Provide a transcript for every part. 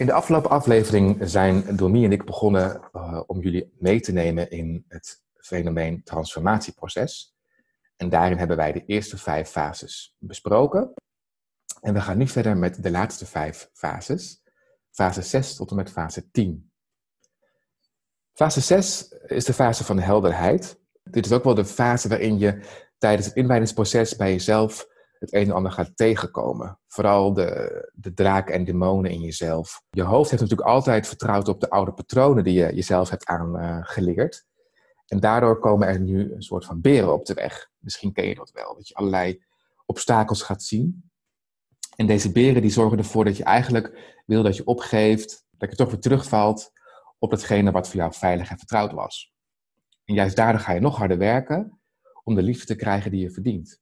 In de afgelopen aflevering zijn Domie en ik begonnen uh, om jullie mee te nemen in het fenomeen transformatieproces. En daarin hebben wij de eerste vijf fases besproken. En we gaan nu verder met de laatste vijf fases. Fase 6 tot en met fase 10. Fase 6 is de fase van de helderheid. Dit is ook wel de fase waarin je tijdens het inwijdingsproces bij jezelf het een en ander gaat tegenkomen. Vooral de, de draken en demonen in jezelf. Je hoofd heeft natuurlijk altijd vertrouwd op de oude patronen die je jezelf hebt aangeleerd. en daardoor komen er nu een soort van beren op de weg. Misschien ken je dat wel, dat je allerlei obstakels gaat zien. En deze beren die zorgen ervoor dat je eigenlijk wil dat je opgeeft, dat je toch weer terugvalt op datgene wat voor jou veilig en vertrouwd was. En juist daardoor ga je nog harder werken om de liefde te krijgen die je verdient.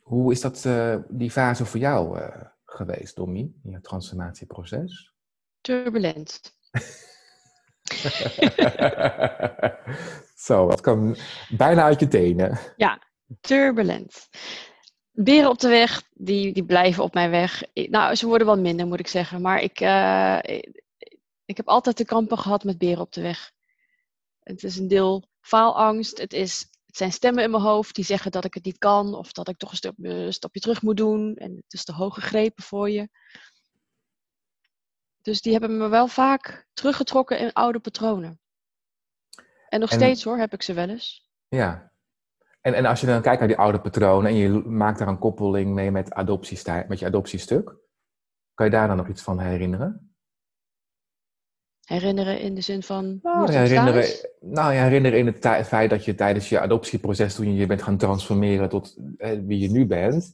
Hoe is dat, uh, die fase voor jou uh, geweest, Dommy, in je transformatieproces? Turbulent. Zo, dat kan bijna uit je tenen. Ja, turbulent. Beren op de weg, die, die blijven op mijn weg. Nou, ze worden wel minder, moet ik zeggen. Maar ik, uh, ik heb altijd de kampen gehad met beren op de weg. Het is een deel faalangst. Het is het zijn stemmen in mijn hoofd die zeggen dat ik het niet kan of dat ik toch een, een stapje terug moet doen en het is te hoog gegrepen voor je. Dus die hebben me wel vaak teruggetrokken in oude patronen. En nog steeds hoor, heb ik ze wel eens. Ja. En, en als je dan kijkt naar die oude patronen en je maakt daar een koppeling mee met, met je adoptiestuk, kan je daar dan nog iets van herinneren? Herinneren in de zin van. Nou, herinneren, nou ja, herinneren in het, feit dat je tijdens je adoptieproces, toen je je bent gaan transformeren tot eh, wie je nu bent,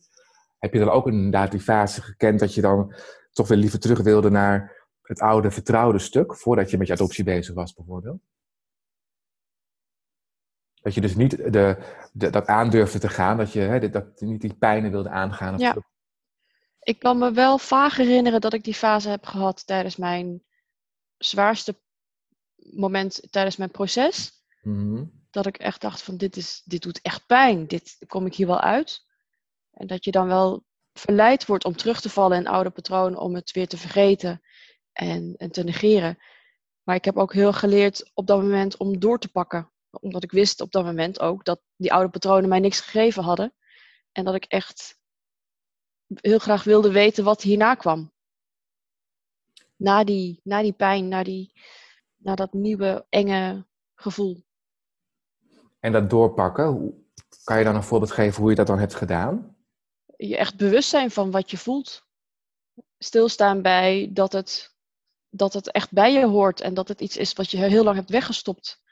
heb je dan ook inderdaad die fase gekend dat je dan toch weer liever terug wilde naar het oude vertrouwde stuk, voordat je met je adoptie bezig was, bijvoorbeeld? Dat je dus niet de, de dat aandurfde te gaan, dat je hè, dat, niet die pijnen wilde aangaan. Of ja. Ik kan me wel vaag herinneren dat ik die fase heb gehad tijdens mijn zwaarste moment tijdens mijn proces. Mhm. Dat ik echt dacht van dit, is, dit doet echt pijn. Dit kom ik hier wel uit. En dat je dan wel verleid wordt om terug te vallen in oude patronen. Om het weer te vergeten en, en te negeren. Maar ik heb ook heel geleerd op dat moment om door te pakken. Omdat ik wist op dat moment ook dat die oude patronen mij niks gegeven hadden. En dat ik echt heel graag wilde weten wat hierna kwam na die, na die pijn, na, die, na dat nieuwe enge gevoel. En dat doorpakken, kan je dan een voorbeeld geven hoe je dat dan hebt gedaan? Je echt bewust zijn van wat je voelt. Stilstaan bij dat het, dat het echt bij je hoort en dat het iets is wat je heel lang hebt weggestopt.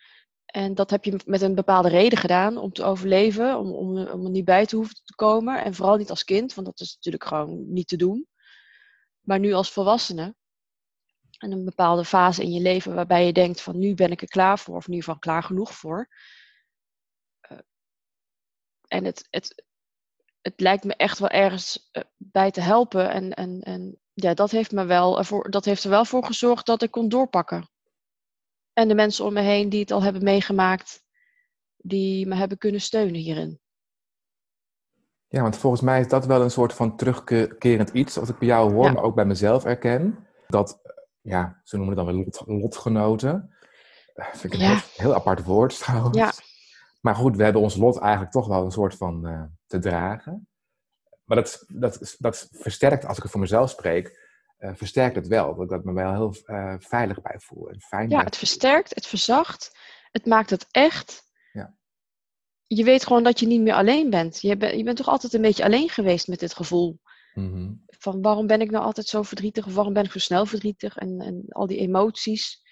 En dat heb je met een bepaalde reden gedaan om te overleven, om, om, om er niet bij te hoeven te komen. En vooral niet als kind, want dat is natuurlijk gewoon niet te doen. Maar nu als volwassene en een bepaalde fase in je leven waarbij je denkt van nu ben ik er klaar voor of nu van klaar genoeg voor. Uh, en het, het, het lijkt me echt wel ergens uh, bij te helpen. En, en, en ja, dat heeft, me wel ervoor, dat heeft er wel voor gezorgd dat ik kon doorpakken. En de mensen om me heen die het al hebben meegemaakt, die me hebben kunnen steunen hierin. Ja, want volgens mij is dat wel een soort van terugkerend iets, als ik bij jou hoor, Ja. maar ook bij mezelf erken. Dat ja, ze noemen het dan wel lot, lotgenoten. Eh, vind ik een Ja. heel, apart woord trouwens. Ja. Maar goed, we hebben ons lot eigenlijk toch wel een soort van eh, te dragen. Maar dat, dat, dat versterkt, als ik het voor mezelf spreek, eh, versterkt het wel. Dat ik dat me wel heel veilig bij voel. En fijn Ja, bij het versterkt, het verzacht, het maakt het echt. Ja. Je weet gewoon dat je niet meer alleen bent. Je, bent. je bent toch altijd een beetje alleen geweest met dit gevoel. Mhm. Van waarom ben ik nou altijd zo verdrietig? Of waarom ben ik zo snel verdrietig? En, en al die emoties.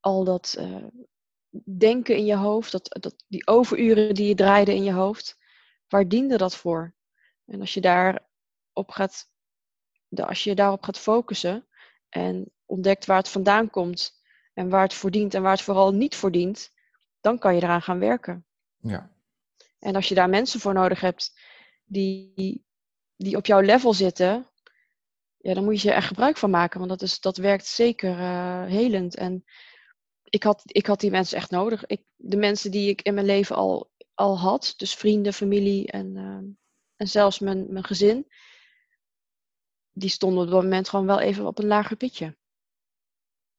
Al dat eh, denken in je hoofd. Dat, dat, die overuren die je draaide in je hoofd. Waar diende dat voor? En als je, daarop gaat, als je daarop gaat focussen. En ontdekt waar het vandaan komt en waar het voor dient en waar het vooral niet voor dient, dan kan je eraan gaan werken. Ja. En als je daar mensen voor nodig hebt die, die op jouw level zitten, ja, dan moet je er echt gebruik van maken. Want dat, is, dat werkt zeker uh, helend. En ik had, ik had die mensen echt nodig. Ik, de mensen die ik in mijn leven al, al had, dus vrienden, familie en, uh, en zelfs mijn, mijn gezin, die stonden op dat moment gewoon wel even op een lager pitje.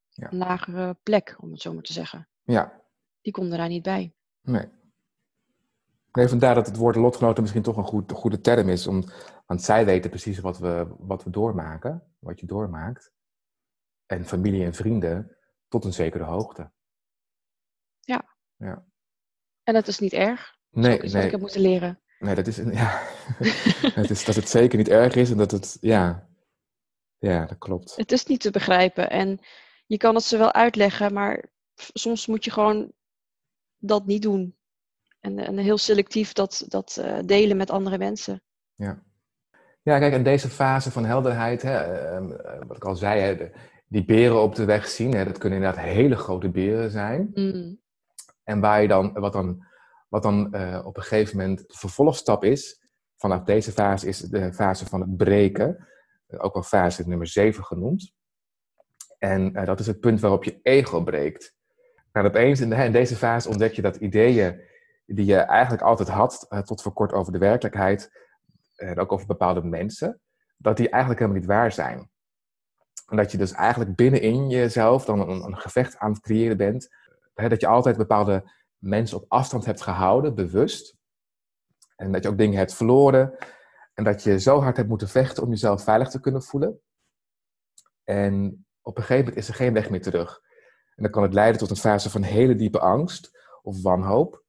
Ja. Een lagere plek, om het zo maar te zeggen. Ja. Die konden daar niet bij. Nee. Nee, vandaar dat het woord lotgenoten misschien toch een goed, goede term is. Om, want zij weten precies wat we, wat we doormaken, wat je doormaakt. En familie en vrienden tot een zekere hoogte. Ja. ja. En dat is niet erg. Dat Nee, is nee. ik heb moeten leren. Nee, dat is, een- ja. het is dat het zeker niet erg is en dat het, ja. Ja, dat klopt. Het is niet te begrijpen. En je kan het ze wel uitleggen, maar soms moet je gewoon dat niet doen. En, en heel selectief dat, dat eh, delen met andere mensen. Ja. Ja, kijk, en deze fase van helderheid, hè, ehm, eh, wat ik al zei, hè, die beren op de weg zien, hè, dat kunnen inderdaad hele grote beren zijn. Mm. En waar je dan, wat dan, wat dan eh, op een gegeven moment de vervolgstap is, vanaf deze fase is de fase van het breken, eh, ook wel fase nummer 7 genoemd. En eh, dat is het punt waarop je ego breekt. En opeens in, de, in deze fase ontdek je dat ideeën die je eigenlijk altijd had, tot voor kort over de werkelijkheid, en ook over bepaalde mensen, dat die eigenlijk helemaal niet waar zijn. En dat je dus eigenlijk binnenin jezelf dan een, een gevecht aan het creëren bent. Hè, dat je altijd bepaalde mensen op afstand hebt gehouden, bewust. En dat je ook dingen hebt verloren. En dat je zo hard hebt moeten vechten om jezelf veilig te kunnen voelen. En op een gegeven moment is er geen weg meer terug. En dan kan het leiden tot een fase van hele diepe angst of wanhoop.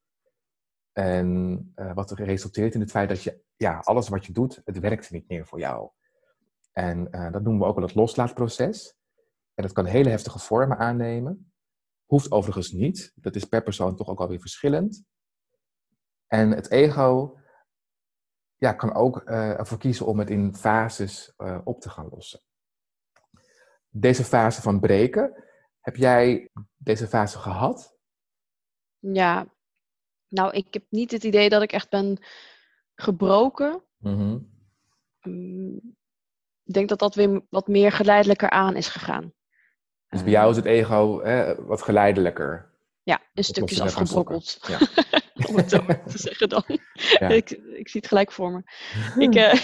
En eh, wat er resulteert in het feit dat je, ja, alles wat je doet, het werkt niet meer voor jou. En eh, dat noemen we ook wel het loslaatproces. En dat kan hele heftige vormen aannemen. Hoeft overigens niet. Dat is per persoon toch ook alweer verschillend. En het ego ja, kan ook eh, ervoor kiezen om het in fases eh, op te gaan lossen. Deze fase van breken, heb jij deze fase gehad? Ja, nou, ik heb niet het idee dat ik echt ben gebroken. Mhm. Mm, Ik denk dat dat weer wat meer geleidelijker aan is gegaan. Dus bij jou is het ego hè, wat geleidelijker. Ja, in losse stukjes je net van afgebrokkeld. Ja. Om het zo te zeggen dan. Ja. ik, ik zie het gelijk voor me. Ik, eh,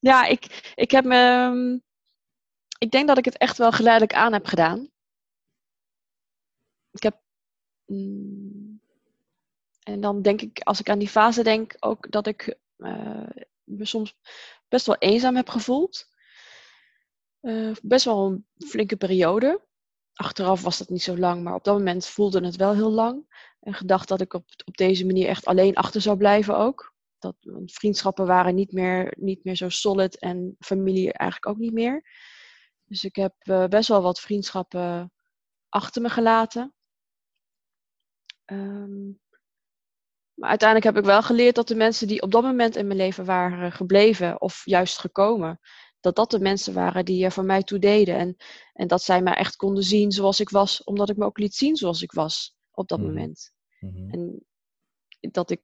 ja, ik, ik heb me. ehm, Ik denk dat ik het echt wel geleidelijk aan heb gedaan. Ik heb. mm, en dan denk ik, als ik aan die fase denk, ook dat ik eh, me soms best wel eenzaam heb gevoeld. Eh, best wel een flinke periode. Achteraf was dat niet zo lang, maar op dat moment voelde het wel heel lang. En gedacht dat ik op, op deze manier echt alleen achter zou blijven ook. Dat, vriendschappen waren niet meer, niet meer zo solid en familie eigenlijk ook niet meer. Dus ik heb eh, best wel wat vriendschappen achter me gelaten. Ehm, maar uiteindelijk heb ik wel geleerd dat de mensen die op dat moment in mijn leven waren gebleven of juist gekomen, dat dat de mensen waren die er voor mij toe deden. En, en dat zij mij echt konden zien zoals ik was, omdat ik me ook liet zien zoals ik was op dat Mhm. moment. Mhm. En dat ik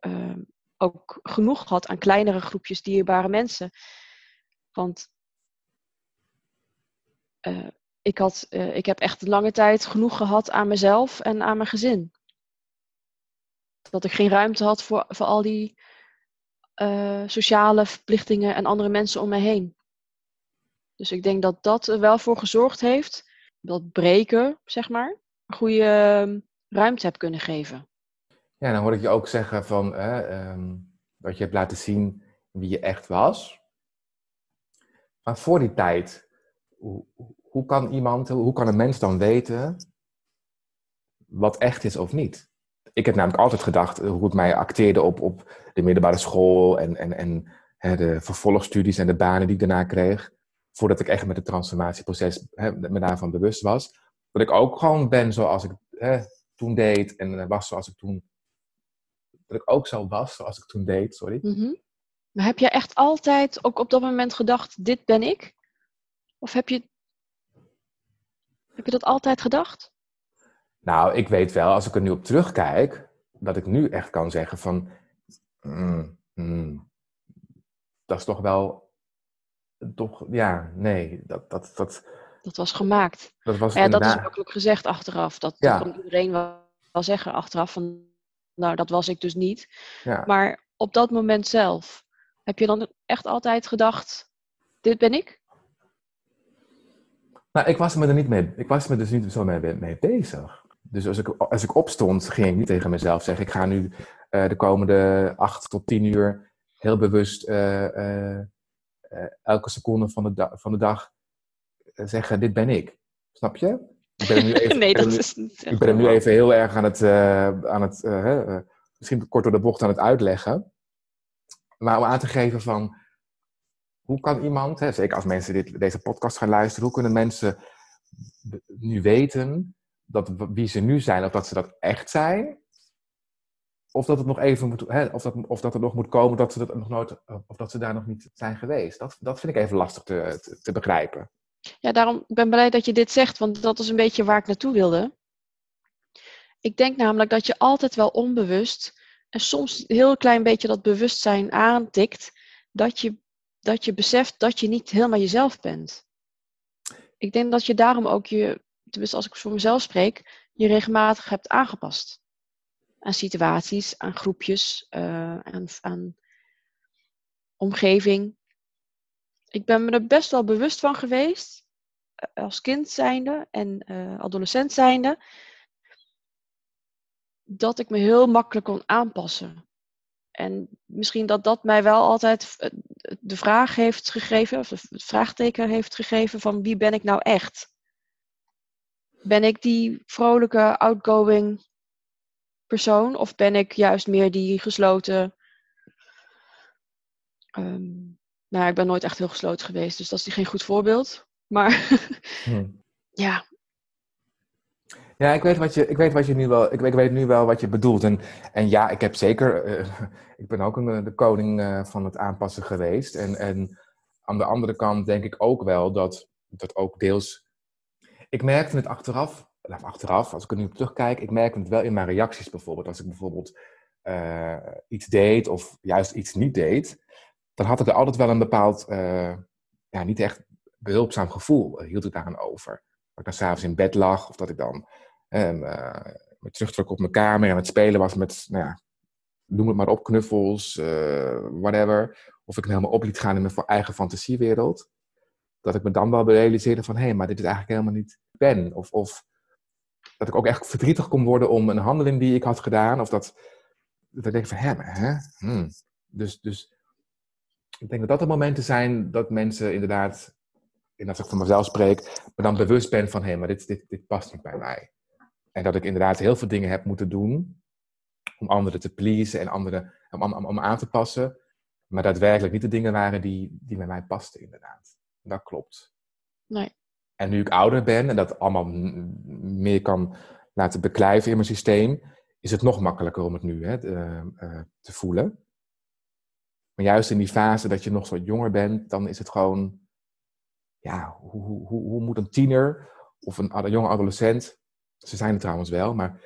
ehm, ook genoeg had aan kleinere groepjes dierbare mensen. Want eh, ik, had, eh, ik heb echt lange tijd genoeg gehad aan mezelf en aan mijn gezin. Dat ik geen ruimte had voor, voor al die eh, sociale verplichtingen en andere mensen om me heen. Dus ik denk dat dat er wel voor gezorgd heeft dat breken, zeg maar, goede ehm, ruimte heb kunnen geven. Ja, dan hoor ik je ook zeggen van hè, ehm, dat je hebt laten zien wie je echt was. Maar voor die tijd, hoe, hoe kan iemand, hoe kan een mens dan weten wat echt is of niet? Ik heb namelijk altijd gedacht eh, hoe het mij acteerde op, op de middelbare school en, en, en hè, de vervolgstudies en de banen die ik daarna kreeg. Voordat ik echt met het transformatieproces hè, me daarvan bewust was. Dat ik ook gewoon ben zoals ik hè, toen deed en eh, was zoals ik toen dat ik ook zo was zoals ik toen deed, sorry. Mhm. Maar heb jij echt altijd ook op dat moment gedacht, dit ben ik? Of heb je Heb je dat altijd gedacht? Nou, ik weet wel, als ik er nu op terugkijk, dat ik nu echt kan zeggen van, mm, mm, dat is toch wel, toch, ja, nee, dat, dat, dat, Dat was gemaakt. dat was Ja, dat is makkelijk gezegd achteraf. Dat, Ja. kan iedereen wel, wel zeggen achteraf van, nou, dat was ik dus niet. ja. Maar op dat moment zelf, heb je dan echt altijd gedacht, dit ben ik? Nou, ik was me er niet mee, ik was me dus niet zo mee, mee bezig. Dus als ik, als ik opstond, ging ik niet tegen mezelf zeggen, ik ga nu eh, de komende acht tot tien uur heel bewust eh, eh, elke seconde van de, van de dag zeggen, dit ben ik. Snap je? Ik ben nu even, nee, ben dat is niet ik ben hem nu even heel erg aan het, aan het misschien kort door de bocht aan het uitleggen. Maar om aan te geven van, hoe kan iemand, hè, zeker als mensen dit, deze podcast gaan luisteren, hoe kunnen mensen nu weten dat wie ze nu zijn, of dat ze dat echt zijn? Of dat het nog even moet, hè, of, dat, of dat er nog moet komen dat ze dat nog nooit, of dat ze daar nog niet zijn geweest. Dat, dat vind ik even lastig te, te, begrijpen. Ja, daarom ik ben blij dat je dit zegt, want dat is een beetje waar ik naartoe wilde. Ik denk namelijk dat je altijd wel onbewust en soms een heel klein beetje dat bewustzijn aantikt, dat je, dat je beseft dat je niet helemaal jezelf bent. Ik denk dat je daarom ook je, tenminste als ik voor mezelf spreek, je regelmatig hebt aangepast. Aan situaties, aan groepjes, eh, aan, aan omgeving. Ik ben me er best wel bewust van geweest, eh, als kind zijnde en eh, adolescent zijnde, dat ik me heel makkelijk kon aanpassen. En misschien dat dat mij wel altijd de vraag heeft gegeven, of het vraagteken heeft gegeven van wie ben ik nou echt? Ben ik die vrolijke, outgoing persoon of ben ik juist meer die gesloten? ehm, nou, ik ben nooit echt heel gesloten geweest, dus dat is geen goed voorbeeld. Maar Hm. ja, Ja, ik weet, wat je, ik, weet wat je nu wel, ik, weet, ik weet nu wel wat je bedoelt. En, en ja, ik heb zeker, eh, ik ben ook een, eh, de koning eh, van het aanpassen geweest. En, en aan de andere kant denk ik ook wel dat dat ook deels. Ik merkte het achteraf, nou, achteraf, als ik er nu op terugkijk, ik merkte het wel in mijn reacties bijvoorbeeld. Als ik bijvoorbeeld eh, iets deed of juist iets niet deed, dan had ik er altijd wel een bepaald, eh, ja, niet echt behulpzaam gevoel, eh, hield ik daaraan over. Dat ik dan s'avonds in bed lag of dat ik dan eh, me terugtrok op mijn kamer en het spelen was met, nou ja, noem het maar op, knuffels, whatever. Of ik me helemaal op liet gaan in mijn eigen fantasiewereld. Dat ik me dan wel realiseerde van, hé, hey, maar dit is eigenlijk helemaal niet ben. Of, of dat ik ook echt verdrietig kon worden om een handeling die ik had gedaan. Of dat, dat ik denk van, maar, hè? Hmm. Dus, dus ik denk dat dat de momenten zijn dat mensen inderdaad, en als ik voor mezelf spreek, me dan bewust ben van, hé, maar dit, dit, dit past niet bij mij. En dat ik inderdaad heel veel dingen heb moeten doen om anderen te pleasen en anderen om, om, om aan te passen. Maar daadwerkelijk niet de dingen waren die, die bij mij pasten, inderdaad. Dat klopt. Nee. En nu ik ouder ben en dat allemaal meer kan laten beklijven in mijn systeem, is het nog makkelijker om het nu hè, te, eh, te voelen. Maar juist in die fase dat je nog zo jonger bent, dan is het gewoon, ja, hoe, hoe, hoe, moet een tiener of een ad- jonge adolescent, ze zijn er trouwens wel, maar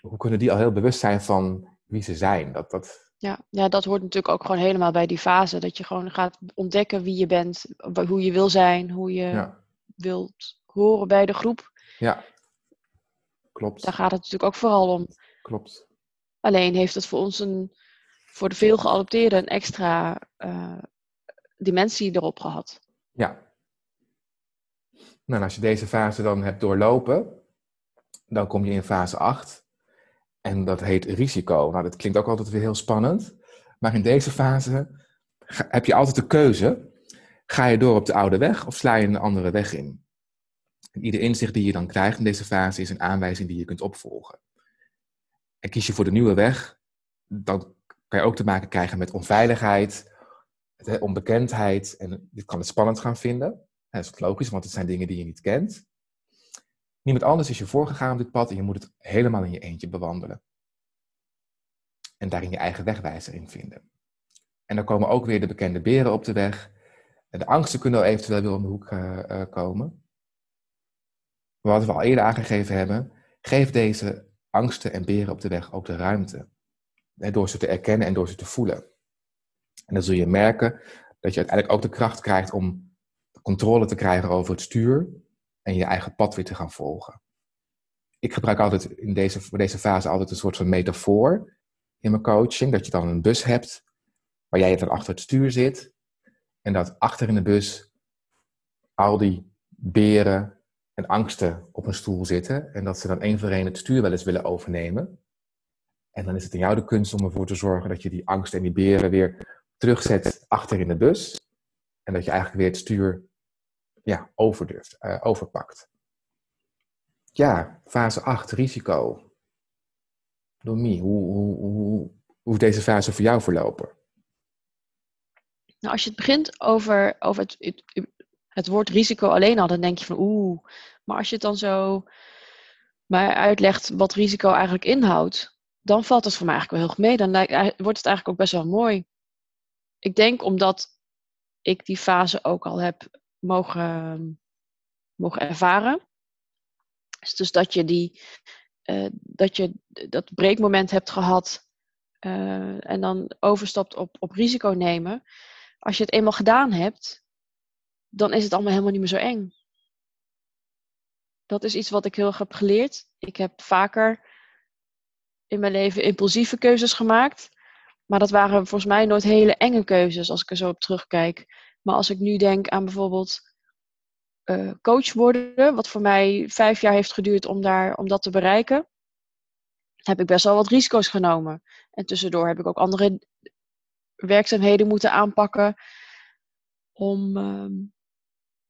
hoe kunnen die al heel bewust zijn van wie ze zijn? Dat, dat, Ja, ja, dat hoort natuurlijk ook gewoon helemaal bij die fase. Dat je gewoon gaat ontdekken wie je bent, hoe je wil zijn, hoe je ja, wilt horen bij de groep. ja, klopt, Daar gaat het natuurlijk ook vooral om. klopt. Alleen heeft het voor ons een, voor de veel geadopteerden een extra eh, dimensie erop gehad. Ja. Nou, als je deze fase dan hebt doorlopen, dan kom je in fase 8. En dat heet risico. Nou, dat klinkt ook altijd weer heel spannend. Maar in deze fase heb je altijd de keuze. Ga je door op de oude weg of sla je een andere weg in? Ieder inzicht die je dan krijgt in deze fase is een aanwijzing die je kunt opvolgen. En kies je voor de nieuwe weg, dan kan je ook te maken krijgen met onveiligheid, onbekendheid. En dit kan het spannend gaan vinden. Dat is logisch, want het zijn dingen die je niet kent. Niemand anders is je voorgegaan op dit pad en je moet het helemaal in je eentje bewandelen. En daarin je eigen wegwijzer in vinden. En dan komen ook weer de bekende beren op de weg. De angsten kunnen eventueel weer om de hoek eh, eh, komen. wat we al eerder aangegeven hebben, geef deze angsten en beren op de weg ook de ruimte. door ze te erkennen en door ze te voelen. En dan zul je merken dat je uiteindelijk ook de kracht krijgt om controle te krijgen over het stuur en je eigen pad weer te gaan volgen. Ik gebruik altijd in deze, deze fase altijd een soort van metafoor in mijn coaching. Dat je dan een bus hebt waar jij dan achter het stuur zit. En dat achter in de bus al die beren en angsten op een stoel zitten. En dat ze dan één voor één het stuur wel eens willen overnemen. En dan is het in jou de kunst om ervoor te zorgen dat je die angsten en die beren weer terugzet achter in de bus. En dat je eigenlijk weer het stuur ja, overdurft, uh, overpakt. Ja, fase 8, risico. Domi, hoe, hoe, hoe, hoe is deze fase voor jou verlopen? Nou, als je het begint over, over het, het, woord risico alleen al, dan denk je van oeh. Maar als je het dan zo maar uitlegt wat risico eigenlijk inhoudt, dan valt het voor mij eigenlijk wel heel goed mee. Dan wordt het eigenlijk ook best wel mooi. Ik denk omdat ik die fase ook al heb mogen, mogen ervaren. Dus, dus dat je die, uh, dat je dat breekmoment hebt gehad uh, en dan overstapt op, op risico nemen. Als je het eenmaal gedaan hebt, dan is het allemaal helemaal niet meer zo eng. Dat is iets wat ik heel erg heb geleerd. Ik heb vaker in mijn leven impulsieve keuzes gemaakt. Maar dat waren volgens mij nooit hele enge keuzes als ik er zo op terugkijk. Maar als ik nu denk aan bijvoorbeeld uh, coach worden, wat voor mij vijf jaar heeft geduurd om, daar, om dat te bereiken, heb ik best wel wat risico's genomen. En tussendoor heb ik ook andere werkzaamheden moeten aanpakken om, uh,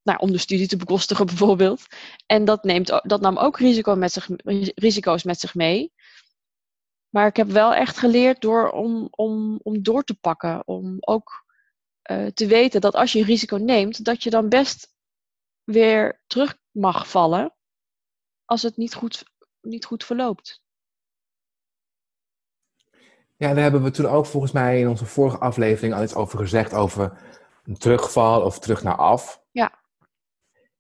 nou, om de studie te bekostigen bijvoorbeeld. En dat, neemt, dat nam ook risico met zich, risico's met zich mee. Maar ik heb wel echt geleerd door, om, om, om door te pakken. Om ook uh, te weten dat als je een risico neemt, dat je dan best weer terug mag vallen als het niet goed, niet goed verloopt. Ja, daar hebben we toen ook volgens mij in onze vorige aflevering al iets over gezegd, over een terugval of terug naar af. Ja.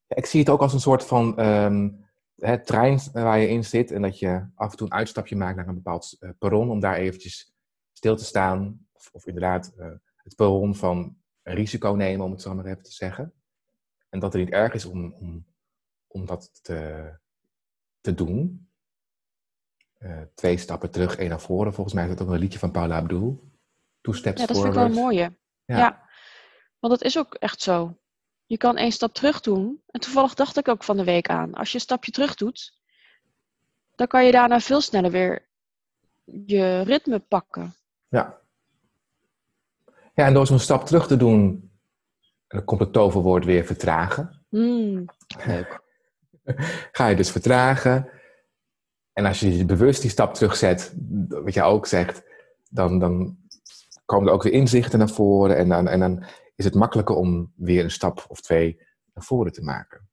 Ik zie het ook als een soort van um, hè, trein waar je in zit en dat je af en toe een uitstapje maakt naar een bepaald uh, perron om daar eventjes stil te staan. Of, of inderdaad uh, het perron van risico nemen, om het zo maar even te zeggen. En dat het niet erg is om, om, om dat te, te doen. Uh, twee stappen terug, één naar voren. Volgens mij is dat ook een liedje van Paula Abdul. Two steps ja, dat forward. vind ik wel een mooie. Ja. ja. want dat is ook echt zo. Je kan één stap terug doen. En toevallig dacht ik ook van de week aan. Als je een stapje terug doet, dan kan je daarna veel sneller weer je ritme pakken. Ja. Ja, en door zo'n stap terug te doen, dan komt het toverwoord weer vertragen. Mm, leuk. Ga je dus vertragen. En als je bewust die stap terugzet, wat je ook zegt, dan, dan komen er ook weer inzichten naar voren. En dan, en dan is het makkelijker om weer een stap of twee naar voren te maken.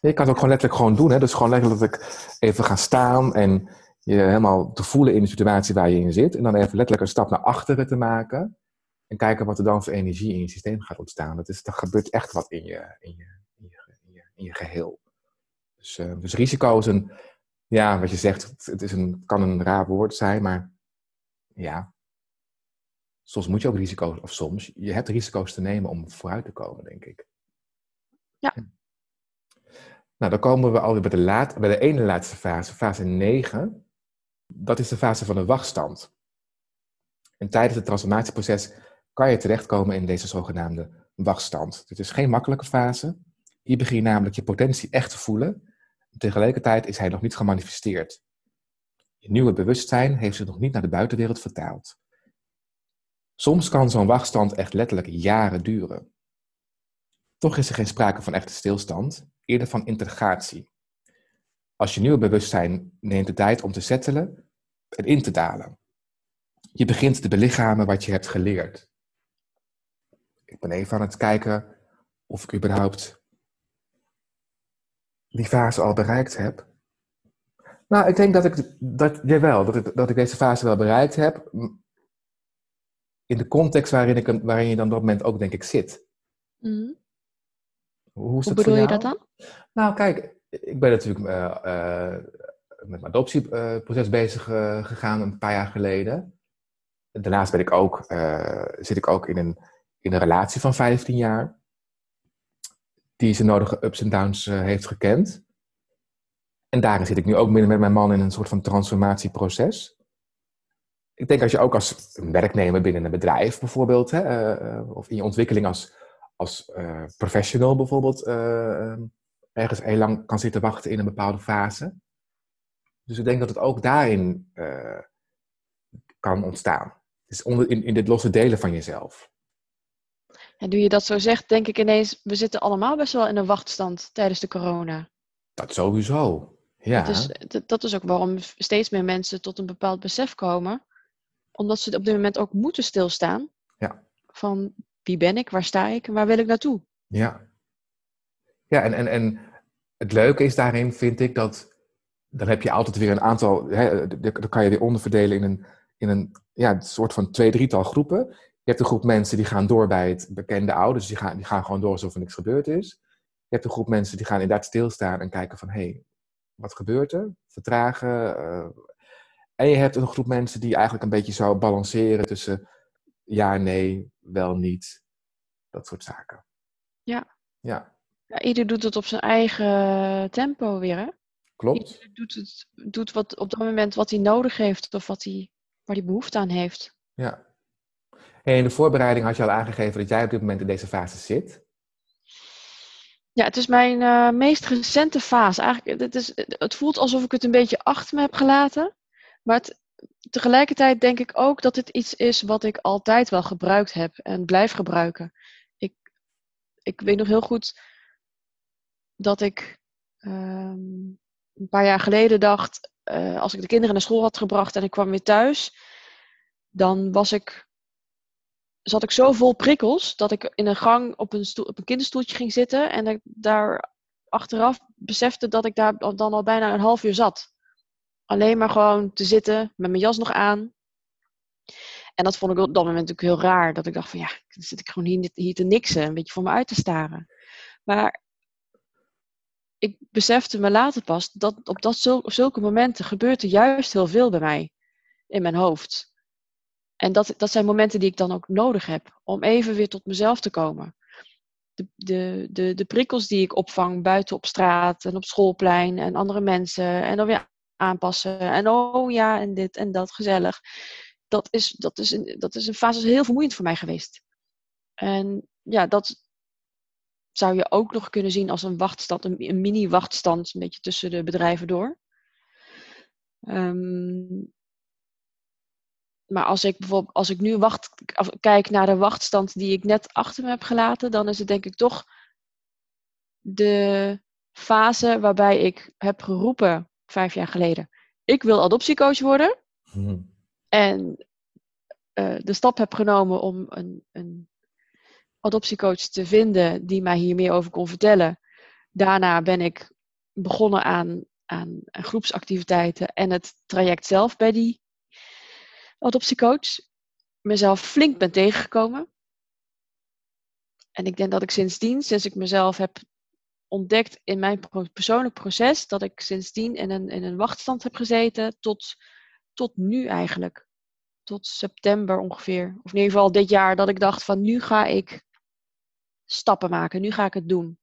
Je kan het ook gewoon letterlijk gewoon doen. Hè? Dus gewoon letterlijk even gaan staan en je helemaal te voelen in de situatie waar je in zit. En dan even letterlijk een stap naar achteren te maken. En kijken wat er dan voor energie in je systeem gaat ontstaan. Dat is, er gebeurt echt wat in je, in je, in je, in je, in je geheel. Dus, uh, dus risico is een, ja, wat je zegt, het is een, kan een raar woord zijn, maar ja, soms moet je ook risico's, of soms, je hebt risico's te nemen om vooruit te komen, denk ik. Ja. Nou, dan komen we alweer bij de, laat, bij de ene laatste fase, fase 9. Dat is de fase van de wachtstand. En tijdens het transformatieproces kan je terechtkomen in deze zogenaamde wachtstand. Dit is geen makkelijke fase. Hier begin je namelijk je potentie echt te voelen. Tegelijkertijd is hij nog niet gemanifesteerd. Je nieuwe bewustzijn heeft zich nog niet naar de buitenwereld vertaald. Soms kan zo'n wachtstand echt letterlijk jaren duren. Toch is er geen sprake van echte stilstand, eerder van integratie. Als je nieuwe bewustzijn neemt de tijd om te settelen en in te dalen. Je begint te belichamen wat je hebt geleerd. Ik ben even aan het kijken of ik überhaupt die fase al bereikt heb. Nou, ik denk dat ik, dat, jawel, dat ik, dat ik deze fase wel bereikt heb. In de context waarin, ik, waarin je dan op dat moment ook, denk ik, zit. Mm. Hoe, is Hoe dat bedoel je dat dan? Nou, kijk, ik ben natuurlijk uh, met mijn adoptieproces bezig gegaan een paar jaar geleden. Daarnaast ben ik ook, zit ik ook in een, in een relatie van 15 jaar. Die zijn nodige ups en downs heeft gekend. En daarin zit ik nu ook midden met mijn man in een soort van transformatieproces. Ik denk als je ook als werknemer binnen een bedrijf bijvoorbeeld, hè, of in je ontwikkeling als, als professional bijvoorbeeld, ergens heel lang kan zitten wachten in een bepaalde fase. Dus ik denk dat het ook daarin kan ontstaan. Dus onder, in, in dit losse delen van jezelf. En nu je dat zo zegt, denk ik ineens, we zitten allemaal best wel in een wachtstand tijdens de corona. Dat sowieso, ja. Dat is, dat is ook waarom steeds meer mensen tot een bepaald besef komen. Omdat ze op dit moment ook moeten stilstaan. Ja. Van wie ben ik, waar sta ik en waar wil ik naartoe? Ja, ja, en, en, en het leuke is daarin, vind ik, dat dan heb je altijd weer een aantal, hè, dan kan je weer onderverdelen in een, in een ja, soort van twee, drietal groepen. Je hebt een groep mensen die gaan door bij het bekende oude, dus die gaan, die gaan gewoon door alsof er niks gebeurd is. Je hebt een groep mensen die gaan inderdaad stilstaan en kijken van, hé, hey, wat gebeurt er? Vertragen. Uh, en je hebt een groep mensen die eigenlijk een beetje zou balanceren tussen ja, nee, wel, niet. Dat soort zaken. Ja. Ja. Ja, ieder doet het op zijn eigen tempo weer, hè? Klopt. Ieder doet, het, doet wat, op dat moment wat hij nodig heeft of wat hij, waar hij behoefte aan heeft. Ja. En in de voorbereiding had je al aangegeven dat jij op dit moment in deze fase zit. Ja, het is mijn uh, meest recente fase. Eigenlijk, het, is, het voelt alsof ik het een beetje achter me heb gelaten. Maar tegelijkertijd denk ik ook dat het iets is wat ik altijd wel gebruikt heb en blijf gebruiken. Ik, ik weet nog heel goed dat ik um, een paar jaar geleden dacht, uh, als ik de kinderen naar school had gebracht en ik kwam weer thuis, dan was ik, zat ik zo vol prikkels dat ik in een gang op een, stoel, op een kinderstoeltje ging zitten en ik daar achteraf besefte dat ik daar dan al bijna een half uur zat. Alleen maar gewoon te zitten met mijn jas nog aan. En dat vond ik op dat moment natuurlijk heel raar. Dat ik dacht van ja, dan zit ik gewoon hier, hier te niksen, een beetje voor me uit te staren. Maar ik besefte me later pas dat op, dat op zulke momenten gebeurt er juist heel veel bij mij in mijn hoofd. En dat, dat zijn momenten die ik dan ook nodig heb om even weer tot mezelf te komen. De, de, de, de prikkels die ik opvang buiten op straat en op schoolplein en andere mensen en dan weer aanpassen en oh ja en dit en dat gezellig. Dat is, dat is, een, dat is een fase heel vermoeiend voor mij geweest. En ja, dat, zou je ook nog kunnen zien als een wachtstand, een, mini-wachtstand, een beetje tussen de bedrijven door. Um, maar als ik bijvoorbeeld, als ik nu wacht, kijk naar de wachtstand die ik net achter me heb gelaten, dan is het denk ik toch de fase waarbij ik heb geroepen vijf jaar geleden: ik wil adoptiecoach worden. Hmm. En uh, de stap heb genomen om een, een adoptiecoach te vinden die mij hier meer over kon vertellen. Daarna ben ik begonnen aan, aan, groepsactiviteiten en het traject zelf bij die adoptiecoach. Mezelf flink ben tegengekomen. En ik denk dat ik sindsdien, sinds ik mezelf heb ontdekt in mijn persoonlijk proces, dat ik sindsdien in een, in een wachtstand heb gezeten tot, tot nu eigenlijk. Tot september ongeveer. Of in ieder geval dit jaar dat ik dacht van nu ga ik stappen maken. Nu ga ik het doen.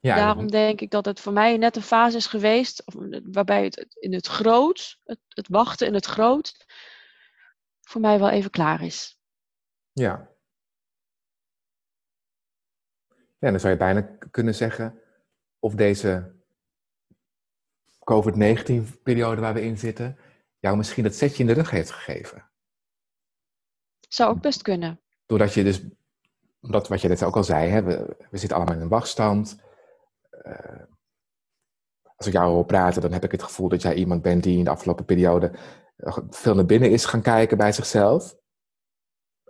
Ja, Daarom denk ik dat het voor mij net een fase is geweest waarbij het in het groot, het, het wachten in het groot, voor mij wel even klaar is. Ja. Ja, dan zou je bijna kunnen zeggen of deze COVID-19-periode waar we in zitten, jou misschien dat setje in de rug heeft gegeven. Zou ook best kunnen doordat je dus, dat wat je net ook al zei, hè, we, we zitten allemaal in een wachtstand. Uh, als ik jou hoor praten, dan heb ik het gevoel dat jij iemand bent die in de afgelopen periode eh, veel naar binnen is gaan kijken bij zichzelf.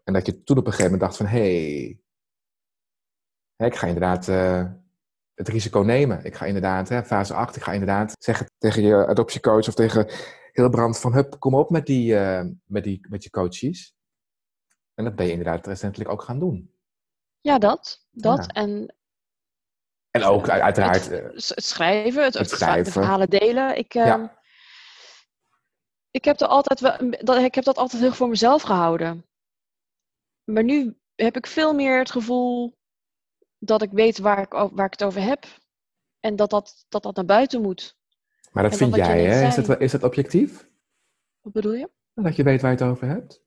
En dat je toen op een gegeven moment dacht van, hé, hey, ik ga inderdaad uh, het risico nemen. Ik ga inderdaad, hè, fase 8, ik ga inderdaad zeggen tegen je adoptiecoach of tegen Hilbrand van, hup, kom op met die, uh, met die met je coaches. En dat ben je inderdaad recentelijk ook gaan doen. Ja, dat. dat. En En ook uiteraard... Het, het schrijven, het, het schrijven. de verhalen delen. Ik, ja. ik, heb er altijd wel, ik heb dat altijd heel voor mezelf gehouden. Maar nu heb ik veel meer het gevoel dat ik weet waar ik, waar ik het over heb. En dat dat, dat, dat naar buiten moet. Maar dat vind jij, hè? Is dat, is dat objectief? Wat bedoel je? Dat je weet waar je het over hebt?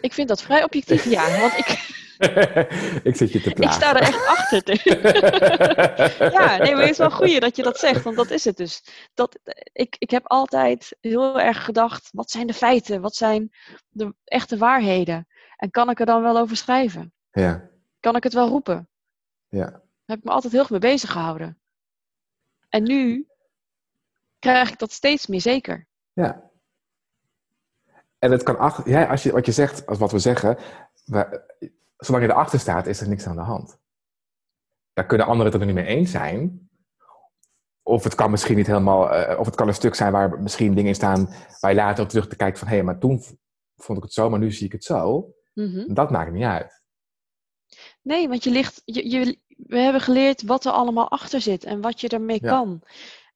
Ik vind dat vrij objectief, ja. Want ik, ik zit je te plaatsen. Ik sta er echt achter. ja, nee, maar het is wel goed dat je dat zegt, want dat is het dus. Dat, ik, ik heb altijd heel erg gedacht, wat zijn de feiten? Wat zijn de echte waarheden? En kan ik er dan wel over schrijven? Ja. Kan ik het wel roepen? Ja. Daar heb ik me altijd heel erg mee bezig gehouden. En nu krijg ik dat steeds meer zeker. Ja. En het kan achter, ja, als je, wat je zegt, als wat we zeggen, we, zolang je erachter staat, is er niks aan de hand. Daar kunnen anderen het er niet mee eens zijn. Of het kan misschien niet helemaal, uh, of het kan een stuk zijn waar misschien dingen in staan waar je later op terug te kijken van hé, hey, maar toen vond ik het zo, maar nu zie ik het zo. Mhm. Dat maakt niet uit. Nee, want je ligt, je, je, we hebben geleerd wat er allemaal achter zit en wat je ermee kan.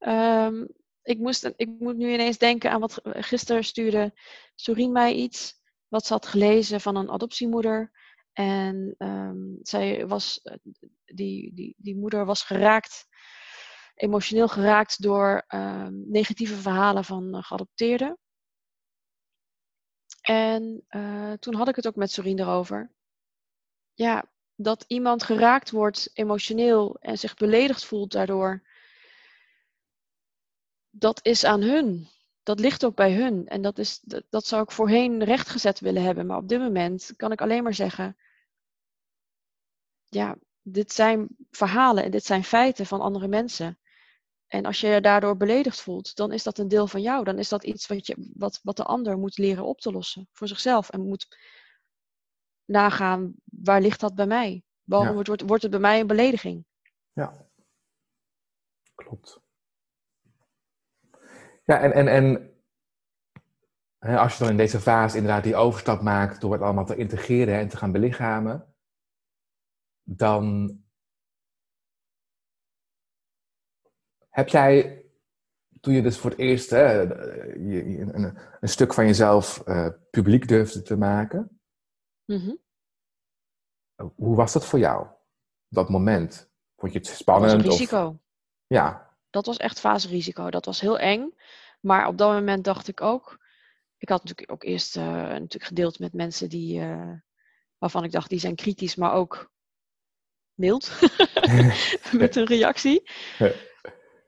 Um, ik, moest, ik moet nu ineens denken aan wat gisteren stuurde Sorien mij iets. Wat ze had gelezen van een adoptiemoeder. En um, zij was, eh, die, die, die moeder was geraakt, emotioneel geraakt door um, negatieve verhalen van uh, geadopteerden. En uh, toen had ik het ook met Sorien erover. Ja, dat iemand geraakt wordt emotioneel en zich beledigd voelt daardoor, dat is aan hun. Dat ligt ook bij hun. En dat, is, dat, dat zou ik voorheen rechtgezet willen hebben. Maar op dit moment kan ik alleen maar zeggen: ja, dit zijn verhalen en dit zijn feiten van andere mensen. En als je je daardoor beledigd voelt, dan is dat een deel van jou. Dan is dat iets wat, je, wat, wat de ander moet leren op te lossen voor zichzelf. En moet nagaan, waar ligt dat bij mij? Waarom wordt, wordt het bij mij een belediging? Ja, klopt. Ja, en, en, en als je dan in deze fase inderdaad die overstap maakt door het allemaal te integreren en te gaan belichamen, dan heb jij, toen je dus voor het eerst hè, een, een, stuk van jezelf uh, publiek durfde te maken, mm hoe was dat voor jou? Dat moment? Vond je het spannend? Dat was een risico. Of... Ja. Dat was echt fase risico. Dat was heel eng. Maar op dat moment dacht ik ook. Ik had natuurlijk ook eerst uh, natuurlijk gedeeld met mensen die, uh, waarvan ik dacht, die zijn kritisch, maar ook mild met een reactie.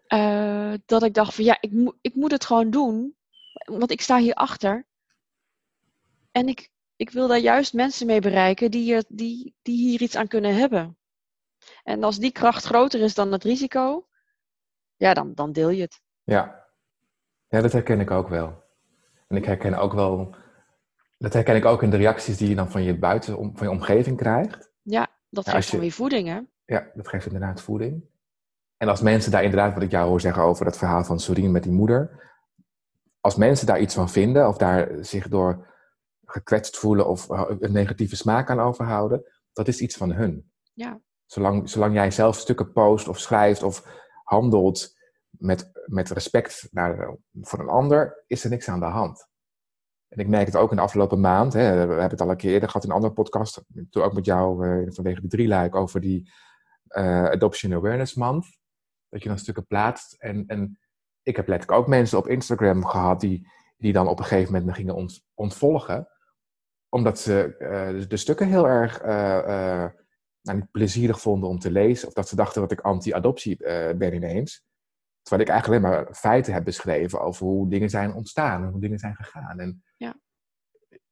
Uh, dat ik dacht van ja, ik, mo ik moet het gewoon doen. Want ik sta hier achter. En ik, ik wil daar juist mensen mee bereiken die, die, die hier iets aan kunnen hebben. En als die kracht groter is dan het risico, ja, dan, dan deel je het. Ja. ja, dat herken ik ook wel. En ik herken ook wel, dat herken ik ook in de reacties die je dan van je buiten, van je omgeving krijgt. Ja, dat ja, geeft je, weer voeding, hè? Ja, dat geeft inderdaad voeding. En als mensen daar inderdaad, wat ik jou hoor zeggen over dat verhaal van Sorien met die moeder. Als mensen daar iets van vinden of daar zich door gekwetst voelen of een negatieve smaak aan overhouden, dat is iets van hun. Ja. Zolang, zolang jij zelf stukken post of schrijft of handelt met, met respect naar, voor een ander, is er niks aan de hand. En ik merk het ook in de afgelopen maand. Hè, we hebben het al een keer eerder gehad in een andere podcast. Toen ook met jou uh, vanwege de drie like over die uh, Adoption Awareness Month. Dat je dan stukken plaatst. En, en ik heb letterlijk ook mensen op Instagram gehad die, die dan op een gegeven moment me gingen ont, ontvolgen. Omdat ze uh, de stukken heel erg nou, niet plezierig vonden om te lezen. Of dat ze dachten dat ik anti-adoptie ben ineens. Terwijl ik eigenlijk alleen maar feiten heb beschreven over hoe dingen zijn ontstaan en hoe dingen zijn gegaan. En ja.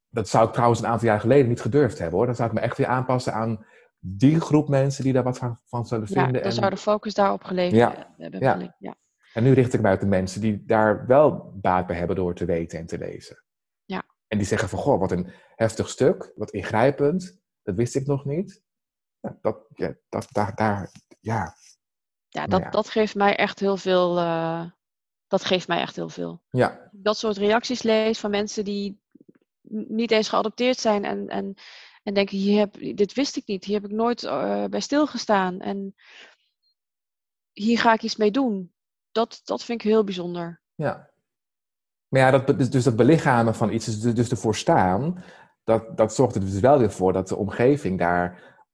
Dat zou ik trouwens een aantal jaar geleden niet gedurfd hebben hoor. Dan zou ik me echt weer aanpassen aan die groep mensen die daar wat van, van zullen vinden. Ja, dan zou de focus daarop gelegen ja. hebben. Ja. ja. En nu richt ik mij op de mensen die daar wel baat bij hebben door te weten en te lezen. Ja. En die zeggen van, goh, wat een heftig stuk, wat ingrijpend, dat wist ik nog niet. Dat, ja, dat, daar, daar, ja. Ja, dat, dat geeft mij echt heel veel. Uh, dat geeft mij echt heel veel. Ja. Dat soort reacties lees van mensen die niet eens geadopteerd zijn en, en, En denken, hier heb, dit wist ik niet, hier heb ik nooit uh, bij stilgestaan. En hier ga ik iets mee doen. Dat, dat vind ik heel bijzonder. Ja. Maar ja, dat, dus, dus dat belichamen van iets, dus, dus ervoor staan, dat, dat zorgt er dus wel weer voor dat de omgeving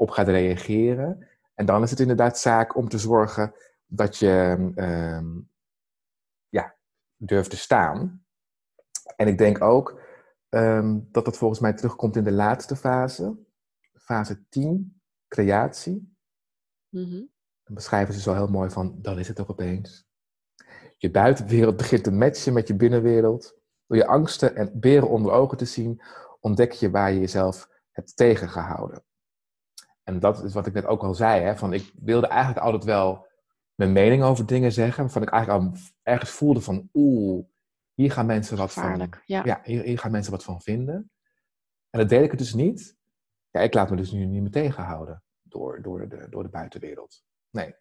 daarop gaat reageren. En dan is het inderdaad zaak om te zorgen dat je um, ja, durft te staan. En ik denk ook um, dat dat volgens mij terugkomt in de laatste fase, fase 10, creatie. Mm Dan beschrijven ze zo heel mooi van, dan is het ook opeens. Je buitenwereld begint te matchen met je binnenwereld. Door je angsten en beren onder ogen te zien, ontdek je waar je jezelf hebt tegengehouden. En dat is wat ik net ook al zei, hè, van ik wilde eigenlijk altijd wel mijn mening over dingen zeggen, waarvan ik eigenlijk al ergens voelde van, oeh, hier gaan mensen wat van, ja. ja hier, hier, gaan mensen wat van vinden. En dat deed ik het dus niet. Ja, ik laat me dus nu niet meer tegenhouden door, door, de, door de buitenwereld. Nee.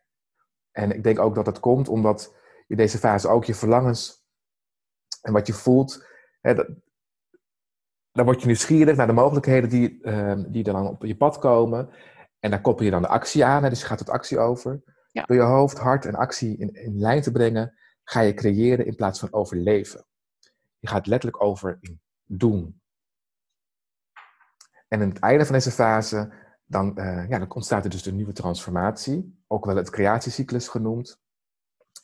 En ik denk ook dat dat komt omdat in deze fase ook je verlangens en wat je voelt, hè, dat, dan word je nieuwsgierig naar de mogelijkheden die, uh, die dan op je pad komen. En daar koppel je dan de actie aan, hè, dus je gaat tot actie over. Door je hoofd, hart en actie in, in lijn te brengen, ga je creëren in plaats van overleven. Je gaat letterlijk over in doen. En in het einde van deze fase, dan, uh, ja, dan ontstaat er dus de nieuwe transformatie, ook wel het creatiecyclus genoemd,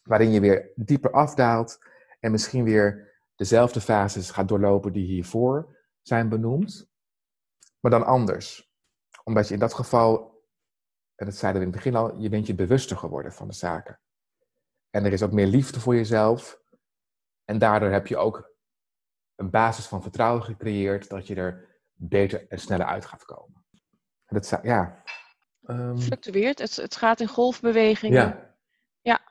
waarin je weer dieper afdaalt en misschien weer dezelfde fases gaat doorlopen die hiervoor zijn benoemd, maar dan anders. Omdat je in dat geval, en dat zeiden we in het begin al, je bent je bewuster geworden van de zaken. En er is ook meer liefde voor jezelf. En daardoor heb je ook een basis van vertrouwen gecreëerd dat je er beter en sneller uit gaat komen. En dat, ja. Um, Fluctueert, het, het gaat in golfbewegingen. Ja. ja.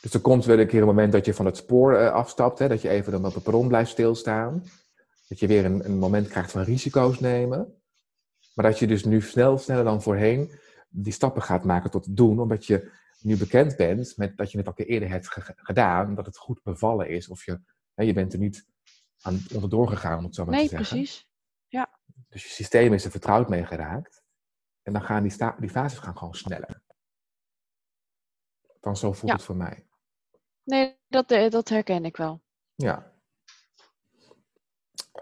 Dus er komt wel een keer een moment dat je van het spoor uh, afstapt, hè, dat je even dan op het perron blijft stilstaan. Dat je weer een, een moment krijgt van risico's nemen. Maar dat je dus nu snel, sneller dan voorheen die stappen gaat maken tot het doen, omdat je nu bekend bent met dat je het al keer eerder hebt gedaan, dat het goed bevallen is. Of je, hè, je bent er niet aan onderdoor gegaan, om het zo maar nee, te zeggen. Nee, precies. Ja. Dus je systeem is er vertrouwd mee geraakt. En dan gaan die, die fases gaan gewoon sneller. Dan zo voelt ja. het voor mij. Nee, dat, dat herken ik wel. Ja.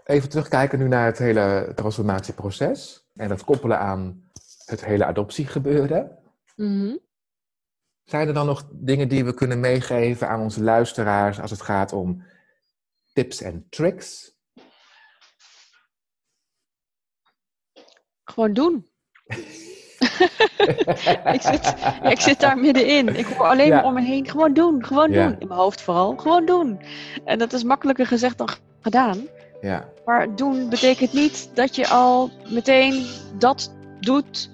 Even terugkijken nu naar het hele transformatieproces. En dat koppelen aan het hele adoptiegebeuren. Mm Zijn er dan nog dingen die we kunnen meegeven aan onze luisteraars als het gaat om tips en tricks? Gewoon doen. ik, zit, ik zit daar middenin. Ik hoor alleen Ja. maar om me heen. Gewoon doen, gewoon Ja. doen. In mijn hoofd vooral. Gewoon doen. En dat is makkelijker gezegd dan gedaan. Ja, Maar doen betekent niet dat je al meteen dat doet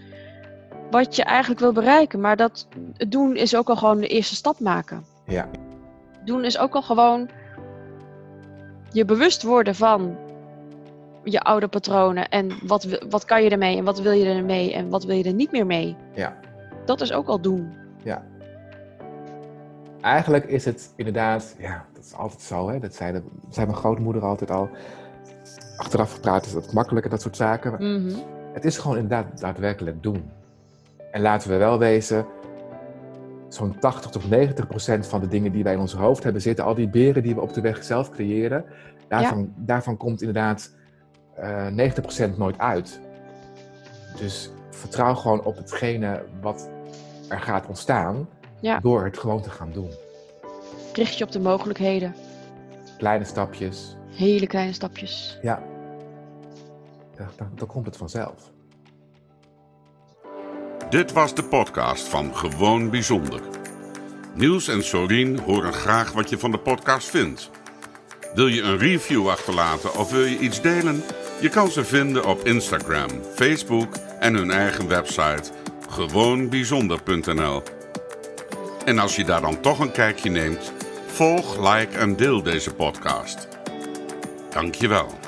wat je eigenlijk wil bereiken. Maar dat het doen is ook al gewoon de eerste stap maken. ja, Doen is ook al gewoon je bewust worden van je oude patronen. En wat, wat kan je ermee en wat wil je ermee en wat wil je er niet meer mee. ja. Dat is ook al doen. Eigenlijk is het inderdaad, ja, dat is altijd zo, hè? Dat zei, de, zei mijn grootmoeder altijd al. Achteraf gepraat is dat makkelijker, dat soort zaken. Mhm. Het is gewoon inderdaad daadwerkelijk doen. En laten we wel wezen, zo'n 80 tot 90 procent van de dingen die wij in ons hoofd hebben zitten, al die beren die we op de weg zelf creëren, daarvan, daarvan komt inderdaad eh 90 procent nooit uit. Dus vertrouw gewoon op hetgene wat er gaat ontstaan, Ja. door het gewoon te gaan doen. Richt je op de mogelijkheden. Kleine stapjes, Hele kleine stapjes. ja. Ja, Dan, dan komt het vanzelf. Dit was de podcast van Gewoon Bijzonder. Niels en Sorien horen graag wat je van de podcast vindt. Wil je een review achterlaten of wil je iets delen? Je kan ze vinden op Instagram, Facebook en hun eigen website gewoonbijzonder.nl. En als je daar dan toch een kijkje neemt, volg, like en deel deze podcast. Dankjewel.